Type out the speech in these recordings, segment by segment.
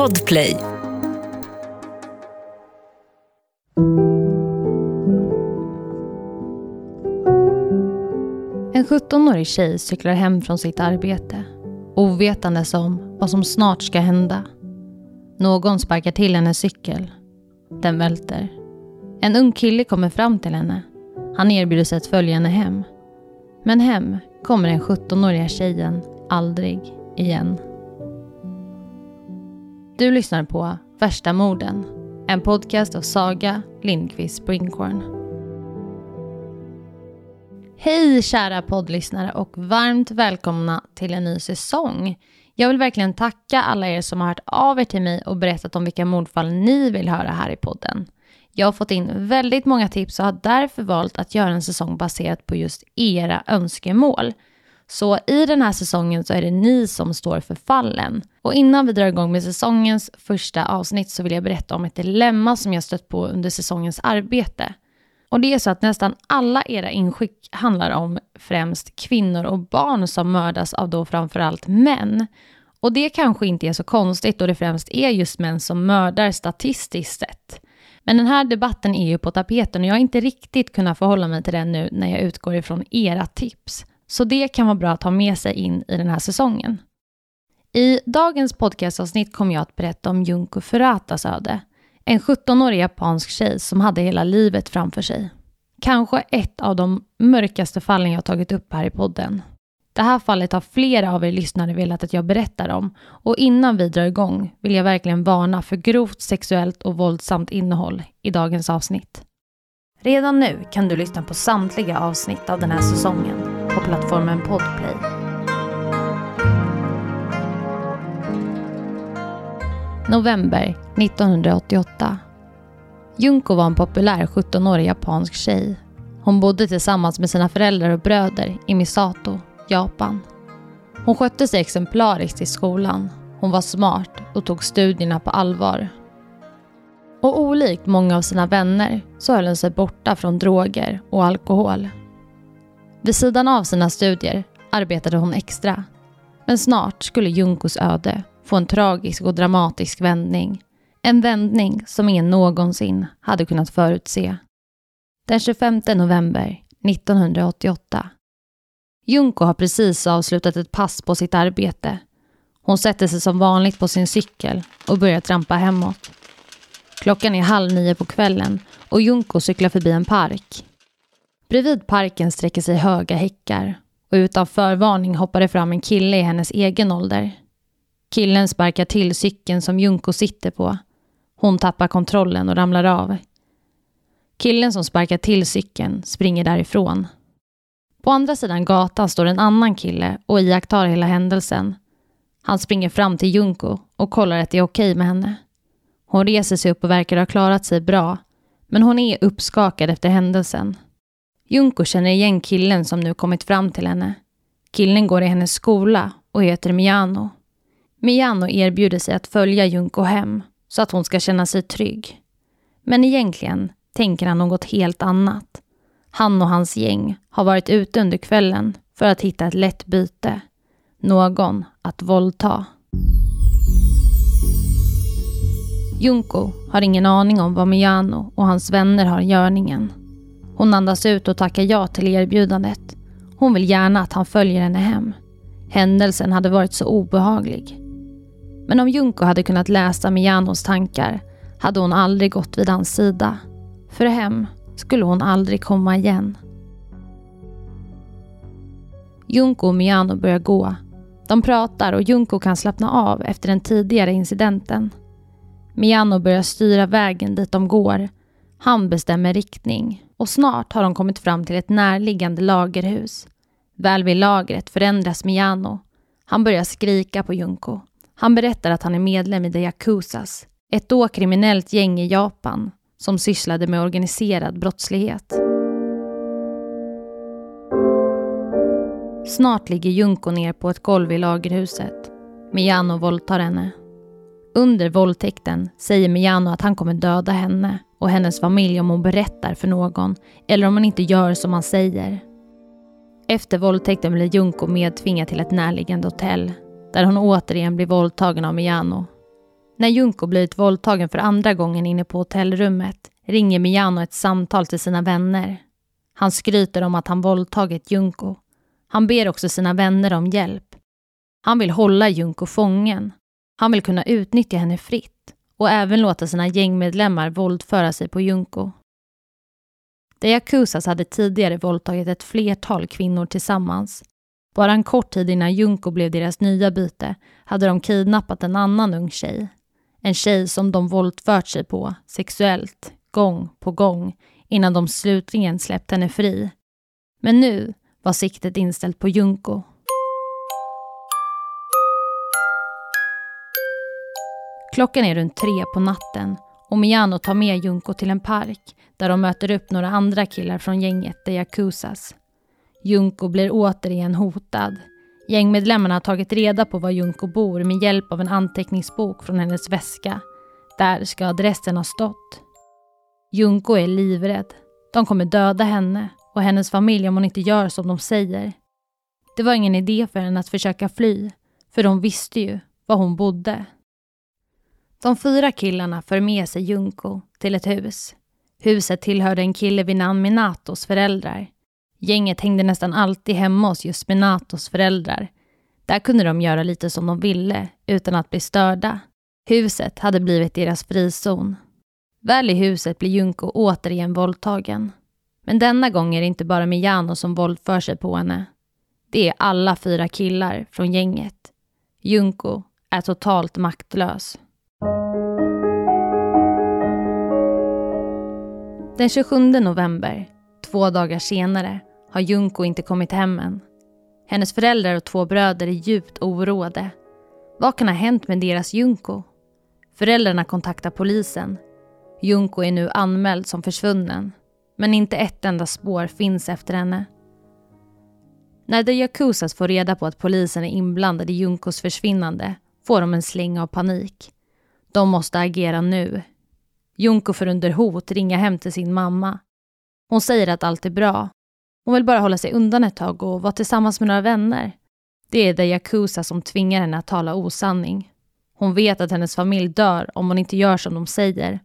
Podplay. En 17-årig tjej cyklar hem från sitt arbete ovetandes om vad som snart ska hända. Någon sparkar till hennes cykel. Den välter. En ung kille kommer fram till henne. Han erbjuder sig att följa henne hem. Men hem kommer den 17-åriga tjejen aldrig igen. Du lyssnar på Värsta morden, en podcast av Saga Lindqvist Springhorn. Hej kära poddlyssnare och varmt välkomna till en ny säsong. Jag vill verkligen tacka alla er som har hört av er till mig och berättat om vilka mordfall ni vill höra här i podden. Jag har fått in väldigt många tips och har därför valt att göra en säsong baserat på just era önskemål. Så i den här säsongen så är det ni som står för fallen. Och innan vi drar igång med säsongens första avsnitt så vill jag berätta om ett dilemma som jag stött på under säsongens arbete. Och det är så att nästan alla era inskick handlar om främst kvinnor och barn som mördas av då framförallt män. Och det kanske inte är så konstigt då det främst är just män som mördar statistiskt sett. Men den här debatten är ju på tapeten och jag har inte riktigt kunnat förhålla mig till den nu när jag utgår ifrån era tips. Så det kan vara bra att ha med sig in i den här säsongen. I dagens podcastavsnitt kommer jag att berätta om Junko Furatas öde. En 17-årig japansk tjej som hade hela livet framför sig. Kanske ett av de mörkaste fallen jag tagit upp här i podden. Det här fallet har flera av er lyssnare velat att jag berättar om och innan vi drar igång vill jag verkligen varna för grovt sexuellt och våldsamt innehåll i dagens avsnitt. Redan nu kan du lyssna på samtliga avsnitt av den här säsongen på plattformen Podplay. November 1988. Junko var en populär 17-årig japansk tjej. Hon bodde tillsammans med sina föräldrar och bröder i Misato, Japan. Hon skötte sig exemplariskt i skolan. Hon var smart och tog studierna på allvar. Och olikt många av sina vänner så höll hon sig borta från droger och alkohol. Vid sidan av sina studier arbetade hon extra. Men snart skulle Junkos öde få en tragisk och dramatisk vändning. En vändning som ingen någonsin hade kunnat förutse. Den 25 november 1988. Junko har precis avslutat ett pass på sitt arbete. Hon sätter sig som vanligt på sin cykel och börjar trampa hemåt. Klockan är halv nio på kvällen och Junko cyklar förbi en park. Bredvid parken sträcker sig höga häckar och utan förvarning hoppar det fram en kille i hennes egen ålder. Killen sparkar till cykeln som Junko sitter på. Hon tappar kontrollen och ramlar av. Killen som sparkar till cykeln springer därifrån. På andra sidan gatan står en annan kille och iakttar hela händelsen. Han springer fram till Junko och kollar att det är okej med henne. Hon reser sig upp och verkar ha klarat sig bra, men hon är uppskakad efter händelsen. Junko känner igen killen som nu kommit fram till henne. Killen går i hennes skola och heter Miyano. Miano erbjuder sig att följa Junko hem så att hon ska känna sig trygg. Men egentligen tänker han något helt annat. Han och hans gäng har varit ute under kvällen för att hitta ett lätt byte. Någon att våldta. Junko har ingen aning om vad Miano och hans vänner har i görningen. Hon andas ut och tackar ja till erbjudandet. Hon vill gärna att han följer henne hem. Händelsen hade varit så obehaglig. Men om Junko hade kunnat läsa Miyanos tankar hade hon aldrig gått vid hans sida. För hem skulle hon aldrig komma igen. Junko och Miyano börjar gå. De pratar och Junko kan slappna av efter den tidigare incidenten. Miyano börjar styra vägen dit de går. Han bestämmer riktning och snart har de kommit fram till ett närliggande lagerhus. Väl vid lagret förändras Miyano. Han börjar skrika på Junko. Han berättar att han är medlem i The Yakuzas, ett då kriminellt gäng i Japan som sysslade med organiserad brottslighet. Snart ligger Junko ner på ett golv i lagerhuset. Miyano våldtar henne. Under våldtäkten säger Miyano att han kommer döda henne och hennes familj om hon berättar för någon eller om hon inte gör som han säger. Efter våldtäkten blir Junko medtvingad till ett närliggande hotell där hon återigen blir våldtagen av Miyano. När Junko blivit våldtagen för andra gången inne på hotellrummet ringer Miyano ett samtal till sina vänner. Han skryter om att han våldtagit Junko. Han ber också sina vänner om hjälp. Han vill hålla Junko fången. Han vill kunna utnyttja henne fritt och även låta sina gängmedlemmar våldföra sig på Junko. De Yakuzas hade tidigare våldtagit ett flertal kvinnor tillsammans. Bara en kort tid innan Junko blev deras nya byte hade de kidnappat en annan ung tjej. En tjej som de våldfört sig på sexuellt, gång på gång, innan de slutligen släppt henne fri. Men nu var siktet inställt på Junko. Klockan är runt tre på natten och Miyano tar med Junko till en park där de möter upp några andra killar från gänget de Yakuzas. Junko blir återigen hotad. Gängmedlemmarna har tagit reda på var Junko bor med hjälp av en anteckningsbok från hennes väska. Där ska adressen ha stått. Junko är livrädd. De kommer döda henne och hennes familj om hon inte gör som de säger. Det var ingen idé för henne att försöka fly, för de visste ju var hon bodde. De fyra killarna för med sig Junko till ett hus. Huset tillhörde en kille vid namn Minatos föräldrar. Gänget hängde nästan alltid hemma hos just Minatos föräldrar. Där kunde de göra lite som de ville utan att bli störda. Huset hade blivit deras frizon. Väl i huset blir Junko återigen våldtagen. Men denna gång är det inte bara Miyano som våldför sig på henne. Det är alla fyra killar från gänget. Junko är totalt maktlös. Den 27 november, två dagar senare, har Junko inte kommit hem än. Hennes föräldrar och två bröder är djupt oroade. Vad kan ha hänt med deras Junko? Föräldrarna kontaktar polisen. Junko är nu anmäld som försvunnen, men inte ett enda spår finns efter henne. När The Yakuzas får reda på att polisen är inblandad i Junkos försvinnande får de en släng av panik. De måste agera nu. Junko får under hot ringa hem till sin mamma. Hon säger att allt är bra. Hon vill bara hålla sig undan ett tag och vara tillsammans med några vänner. Det är The Yakuza som tvingar henne att tala osanning. Hon vet att hennes familj dör om hon inte gör som de säger.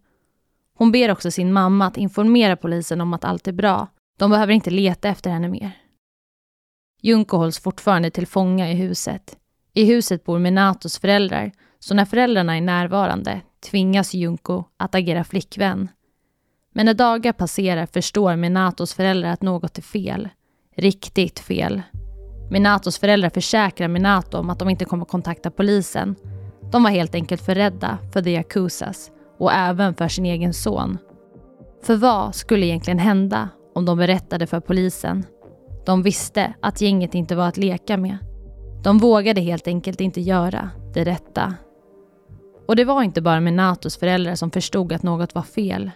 Hon ber också sin mamma att informera polisen om att allt är bra. De behöver inte leta efter henne mer. Junko hålls fortfarande till fånga i huset. I huset bor Minatos föräldrar, så när föräldrarna är närvarande tvingas Junko att agera flickvän. Men när dagar passerar förstår Minatos föräldrar att något är fel. Riktigt fel. Minatos föräldrar försäkrar Minato om att de inte kommer kontakta polisen. De var helt enkelt för rädda för the Yakuzas och även för sin egen son. För vad skulle egentligen hända om de berättade för polisen? De visste att gänget inte var att leka med. De vågade helt enkelt inte göra det rätta. Och det var inte bara Minatos föräldrar som förstod att något var fel.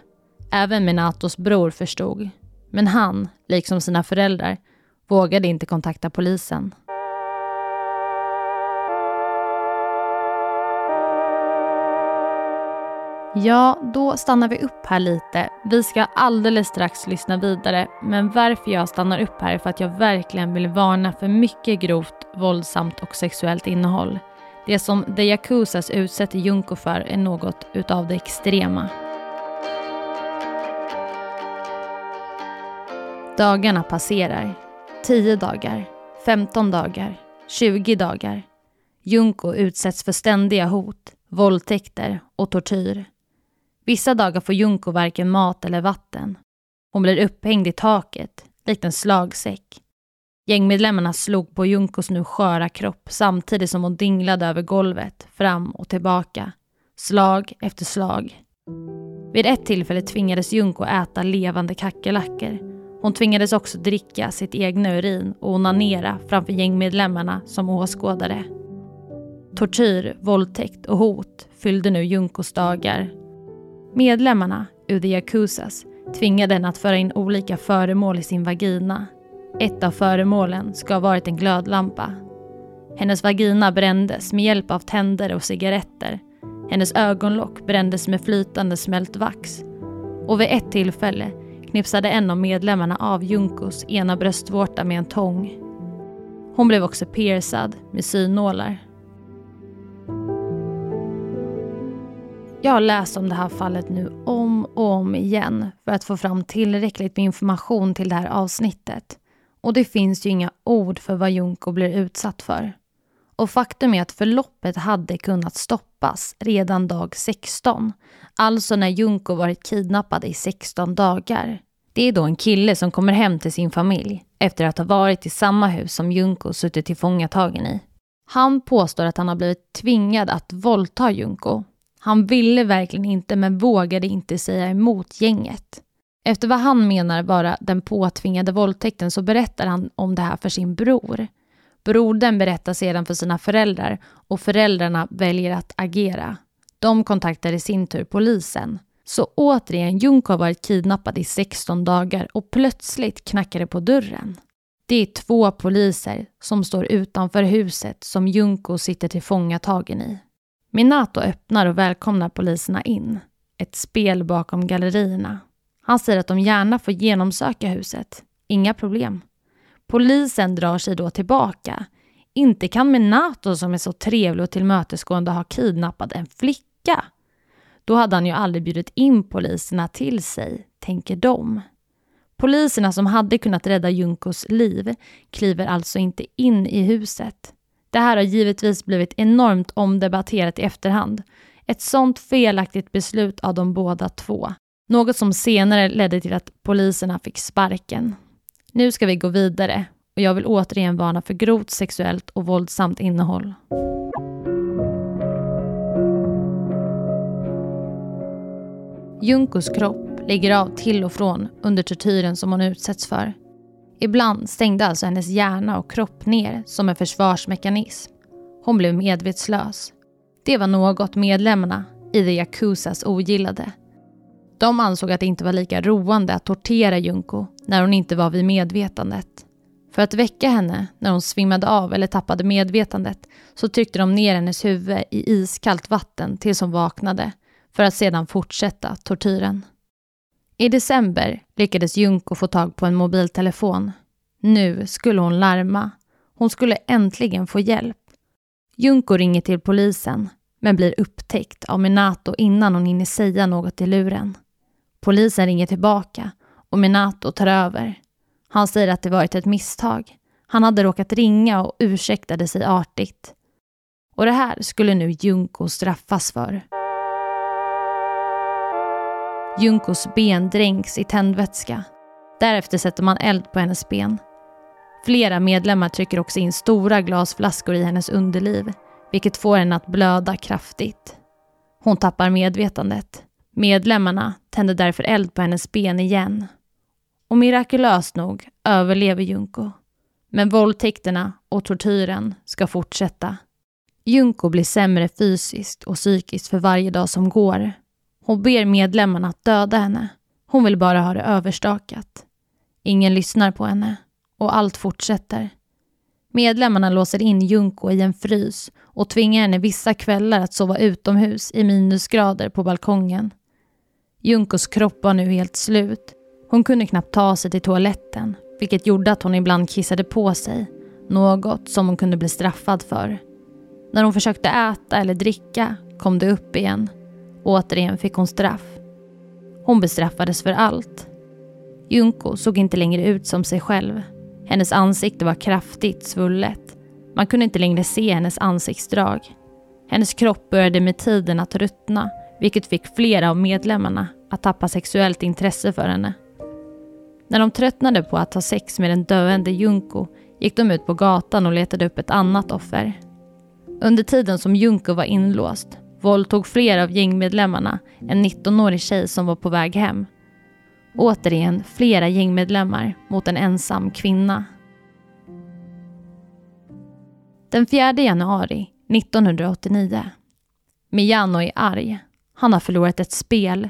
Även Minatos bror förstod. Men han, liksom sina föräldrar, vågade inte kontakta polisen. Ja, då stannar vi upp här lite. Vi ska alldeles strax lyssna vidare, men varför jag stannar upp här är för att jag verkligen vill varna för mycket grovt, våldsamt och sexuellt innehåll. Det som The Yakuzas utsätter Junko för är något utav det extrema. Dagarna passerar. 10 dagar, 15 dagar, 20 dagar. Junko utsätts för ständiga hot, våldtäkter och tortyr. Vissa dagar får Junko varken mat eller vatten. Hon blir upphängd i taket, likt en slagsäck. Gängmedlemmarna slog på Junkos nu sköra kropp samtidigt som hon dinglade över golvet, fram och tillbaka. Slag efter slag. Vid ett tillfälle tvingades Junko äta levande kackerlackor. Hon tvingades också dricka sitt egna urin och onanera framför gängmedlemmarna som åskådare. Tortyr, våldtäkt och hot fyllde nu Junkos dagar. Medlemmarna, ur the Yakuzas, tvingade henne att föra in olika föremål i sin vagina ett av föremålen ska ha varit en glödlampa. Hennes vagina brändes med hjälp av tänder och cigaretter. Hennes ögonlock brändes med flytande smält vax. Och vid ett tillfälle knipsade en av medlemmarna av Junkos ena bröstvårta med en tång. Hon blev också piercad med synålar. Jag har läst om det här fallet nu om och om igen för att få fram tillräckligt med information till det här avsnittet. Och det finns ju inga ord för vad Junko blir utsatt för. Och faktum är att förloppet hade kunnat stoppas redan dag 16. Alltså när Junko varit kidnappad i 16 dagar. Det är då en kille som kommer hem till sin familj efter att ha varit i samma hus som Junko suttit tillfångatagen i. Han påstår att han har blivit tvingad att våldta Junko. Han ville verkligen inte men vågade inte säga emot gänget. Efter vad han menar vara den påtvingade våldtäkten så berättar han om det här för sin bror. Brodern berättar sedan för sina föräldrar och föräldrarna väljer att agera. De kontaktar i sin tur polisen. Så återigen, Junko har varit kidnappad i 16 dagar och plötsligt knackar det på dörren. Det är två poliser som står utanför huset som Junko sitter tillfångatagen i. Minato öppnar och välkomnar poliserna in. Ett spel bakom gallerierna. Han säger att de gärna får genomsöka huset. Inga problem. Polisen drar sig då tillbaka. Inte kan Minato som är så trevlig och tillmötesgående ha kidnappat en flicka. Då hade han ju aldrig bjudit in poliserna till sig, tänker de. Poliserna som hade kunnat rädda Junkos liv kliver alltså inte in i huset. Det här har givetvis blivit enormt omdebatterat i efterhand. Ett sånt felaktigt beslut av de båda två. Något som senare ledde till att poliserna fick sparken. Nu ska vi gå vidare och jag vill återigen varna för grovt sexuellt och våldsamt innehåll. Junkos kropp ligger av till och från under tortyren som hon utsätts för. Ibland stängde alltså hennes hjärna och kropp ner som en försvarsmekanism. Hon blev medvetslös. Det var något medlemmarna i The Yakuzas ogillade. De ansåg att det inte var lika roande att tortera Junko när hon inte var vid medvetandet. För att väcka henne när hon svimmade av eller tappade medvetandet så tryckte de ner hennes huvud i iskallt vatten tills hon vaknade för att sedan fortsätta tortyren. I december lyckades Junko få tag på en mobiltelefon. Nu skulle hon larma. Hon skulle äntligen få hjälp. Junko ringer till polisen men blir upptäckt av Minato innan hon hinner säga något i luren. Polisen ringer tillbaka och Minato tar över. Han säger att det varit ett misstag. Han hade råkat ringa och ursäktade sig artigt. Och det här skulle nu Junko straffas för. Junkos ben dränks i tändvätska. Därefter sätter man eld på hennes ben. Flera medlemmar trycker också in stora glasflaskor i hennes underliv, vilket får henne att blöda kraftigt. Hon tappar medvetandet. Medlemmarna tänder därför eld på hennes ben igen. Och mirakulöst nog överlever Junko. Men våldtäkterna och tortyren ska fortsätta. Junko blir sämre fysiskt och psykiskt för varje dag som går. Hon ber medlemmarna att döda henne. Hon vill bara ha det överstakat. Ingen lyssnar på henne och allt fortsätter. Medlemmarna låser in Junko i en frys och tvingar henne vissa kvällar att sova utomhus i minusgrader på balkongen. Junkos kropp var nu helt slut. Hon kunde knappt ta sig till toaletten, vilket gjorde att hon ibland kissade på sig. Något som hon kunde bli straffad för. När hon försökte äta eller dricka kom det upp igen. Återigen fick hon straff. Hon bestraffades för allt. Junko såg inte längre ut som sig själv. Hennes ansikte var kraftigt svullet. Man kunde inte längre se hennes ansiktsdrag. Hennes kropp började med tiden att ruttna vilket fick flera av medlemmarna att tappa sexuellt intresse för henne. När de tröttnade på att ha sex med den döende Junko gick de ut på gatan och letade upp ett annat offer. Under tiden som Junko var inlåst våldtog flera av gängmedlemmarna en 19-årig tjej som var på väg hem. Återigen flera gängmedlemmar mot en ensam kvinna. Den 4 januari 1989. Miyano är arg. Han har förlorat ett spel.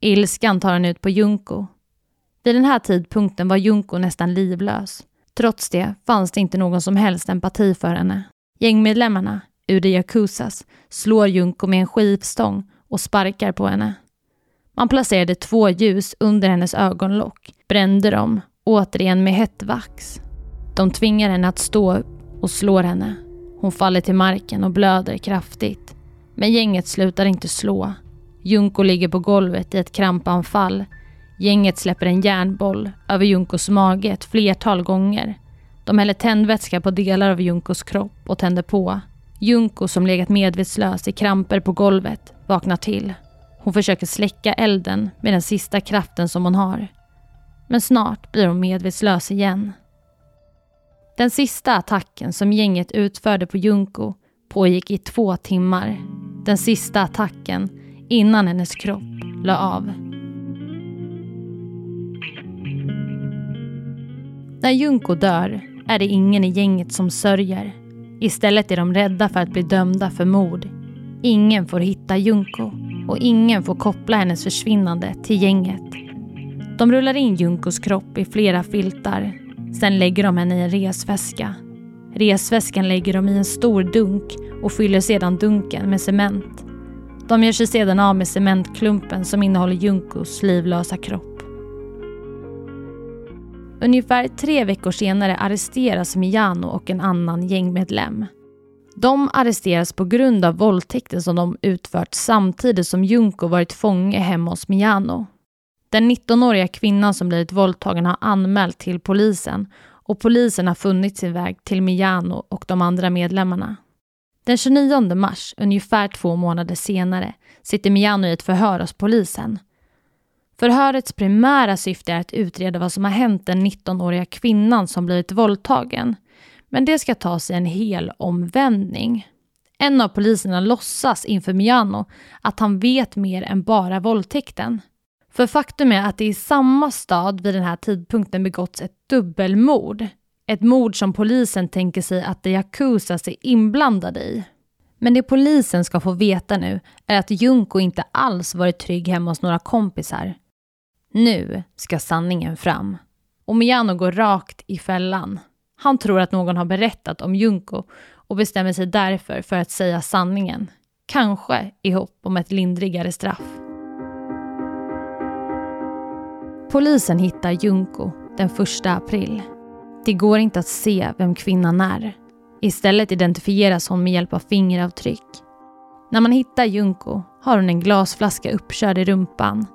Ilskan tar han ut på Junko. Vid den här tidpunkten var Junko nästan livlös. Trots det fanns det inte någon som helst empati för henne. Gängmedlemmarna, ur de Yakuzas, slår Junko med en skivstång och sparkar på henne. Man placerade två ljus under hennes ögonlock, brände dem, återigen med hett vax. De tvingar henne att stå upp och slår henne. Hon faller till marken och blöder kraftigt. Men gänget slutar inte slå. Junko ligger på golvet i ett krampanfall. Gänget släpper en järnboll över Junkos mage ett flertal gånger. De häller tändvätska på delar av Junkos kropp och tänder på. Junko som legat medvetslös i kramper på golvet vaknar till. Hon försöker släcka elden med den sista kraften som hon har. Men snart blir hon medvetslös igen. Den sista attacken som gänget utförde på Junko pågick i två timmar. Den sista attacken innan hennes kropp la av. När Junko dör är det ingen i gänget som sörjer. Istället är de rädda för att bli dömda för mord. Ingen får hitta Junko och ingen får koppla hennes försvinnande till gänget. De rullar in Junkos kropp i flera filtar. Sen lägger de henne i en resväska. Resväskan lägger de i en stor dunk och fyller sedan dunken med cement. De gör sig sedan av med cementklumpen som innehåller Junkos livlösa kropp. Ungefär tre veckor senare arresteras Miano och en annan gängmedlem. De arresteras på grund av våldtäkten som de utfört samtidigt som Junko varit fånge hemma hos Miano. Den 19-åriga kvinnan som blivit våldtagen har anmält till polisen och polisen har funnit sin väg till Miano och de andra medlemmarna. Den 29 mars, ungefär två månader senare, sitter Miano i ett förhör hos polisen. Förhörets primära syfte är att utreda vad som har hänt den 19-åriga kvinnan som blivit våldtagen. Men det ska tas i en hel omvändning. En av poliserna låtsas inför Miano att han vet mer än bara våldtäkten. För faktum är att det i samma stad vid den här tidpunkten begåtts ett dubbelmord. Ett mord som polisen tänker sig att de Yakuzas är inblandade i. Men det polisen ska få veta nu är att Junko inte alls varit trygg hemma hos några kompisar. Nu ska sanningen fram. Och Miano går rakt i fällan. Han tror att någon har berättat om Junko och bestämmer sig därför för att säga sanningen. Kanske i hopp om ett lindrigare straff. Polisen hittar Junko den 1 april. Det går inte att se vem kvinnan är. Istället identifieras hon med hjälp av fingeravtryck. När man hittar Junko har hon en glasflaska uppkörd i rumpan.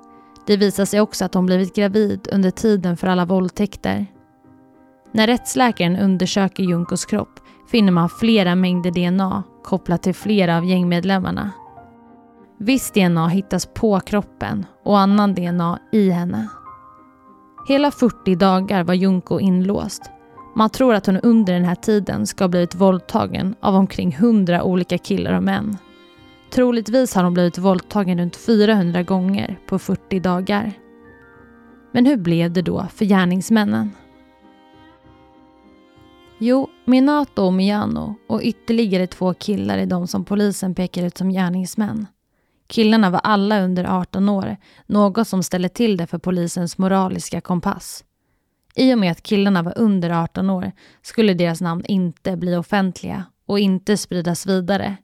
Det visar sig också att hon blivit gravid under tiden för alla våldtäkter. När rättsläkaren undersöker Junkos kropp finner man flera mängder DNA kopplat till flera av gängmedlemmarna. Viss DNA hittas på kroppen och annan DNA i henne. Hela 40 dagar var Junko inlåst. Man tror att hon under den här tiden ska ha blivit våldtagen av omkring 100 olika killar och män. Troligtvis har hon blivit våldtagen runt 400 gånger på 40 dagar. Men hur blev det då för gärningsmännen? Jo, Minato och Miyano och ytterligare två killar är de som polisen pekar ut som gärningsmän. Killarna var alla under 18 år, något som ställer till det för polisens moraliska kompass. I och med att killarna var under 18 år skulle deras namn inte bli offentliga och inte spridas vidare.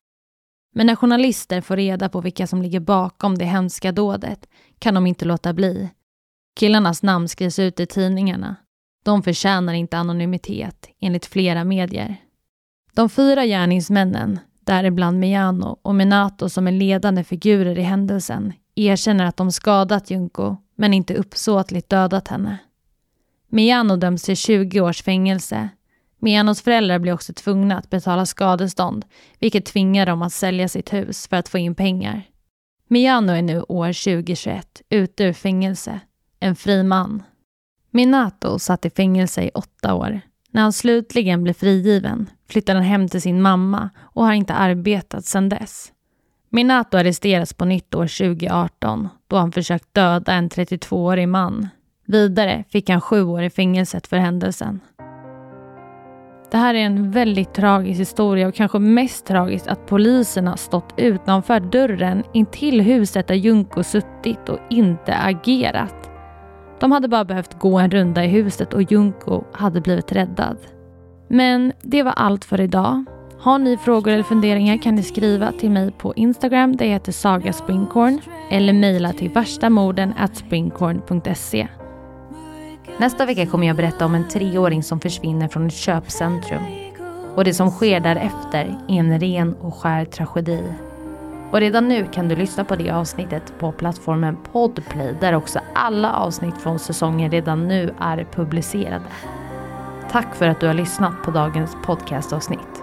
Men när journalister får reda på vilka som ligger bakom det hemska dådet kan de inte låta bli. Killarnas namn skrivs ut i tidningarna. De förtjänar inte anonymitet, enligt flera medier. De fyra gärningsmännen, däribland Miano och Minato som är ledande figurer i händelsen, erkänner att de skadat Junko men inte uppsåtligt dödat henne. Miano döms till 20 års fängelse. Miyanos föräldrar blir också tvungna att betala skadestånd, vilket tvingar dem att sälja sitt hus för att få in pengar. Miano är nu år 2021, ute ur fängelse. En fri man. Minato satt i fängelse i åtta år. När han slutligen blev frigiven flyttar han hem till sin mamma och har inte arbetat sedan dess. Minato arresteras på nytt år 2018 då han försökt döda en 32-årig man. Vidare fick han sju år i fängelset för händelsen. Det här är en väldigt tragisk historia och kanske mest tragiskt att polisen har stått utanför dörren intill huset där Junko suttit och inte agerat. De hade bara behövt gå en runda i huset och Junko hade blivit räddad. Men det var allt för idag. Har ni frågor eller funderingar kan ni skriva till mig på Instagram, det heter Saga Springkorn, eller mejla till varstamorden springkorn.se. Nästa vecka kommer jag berätta om en treåring som försvinner från ett köpcentrum. Och det som sker därefter är en ren och skär tragedi. Och redan nu kan du lyssna på det avsnittet på plattformen Podplay där också alla avsnitt från säsongen redan nu är publicerade. Tack för att du har lyssnat på dagens podcastavsnitt.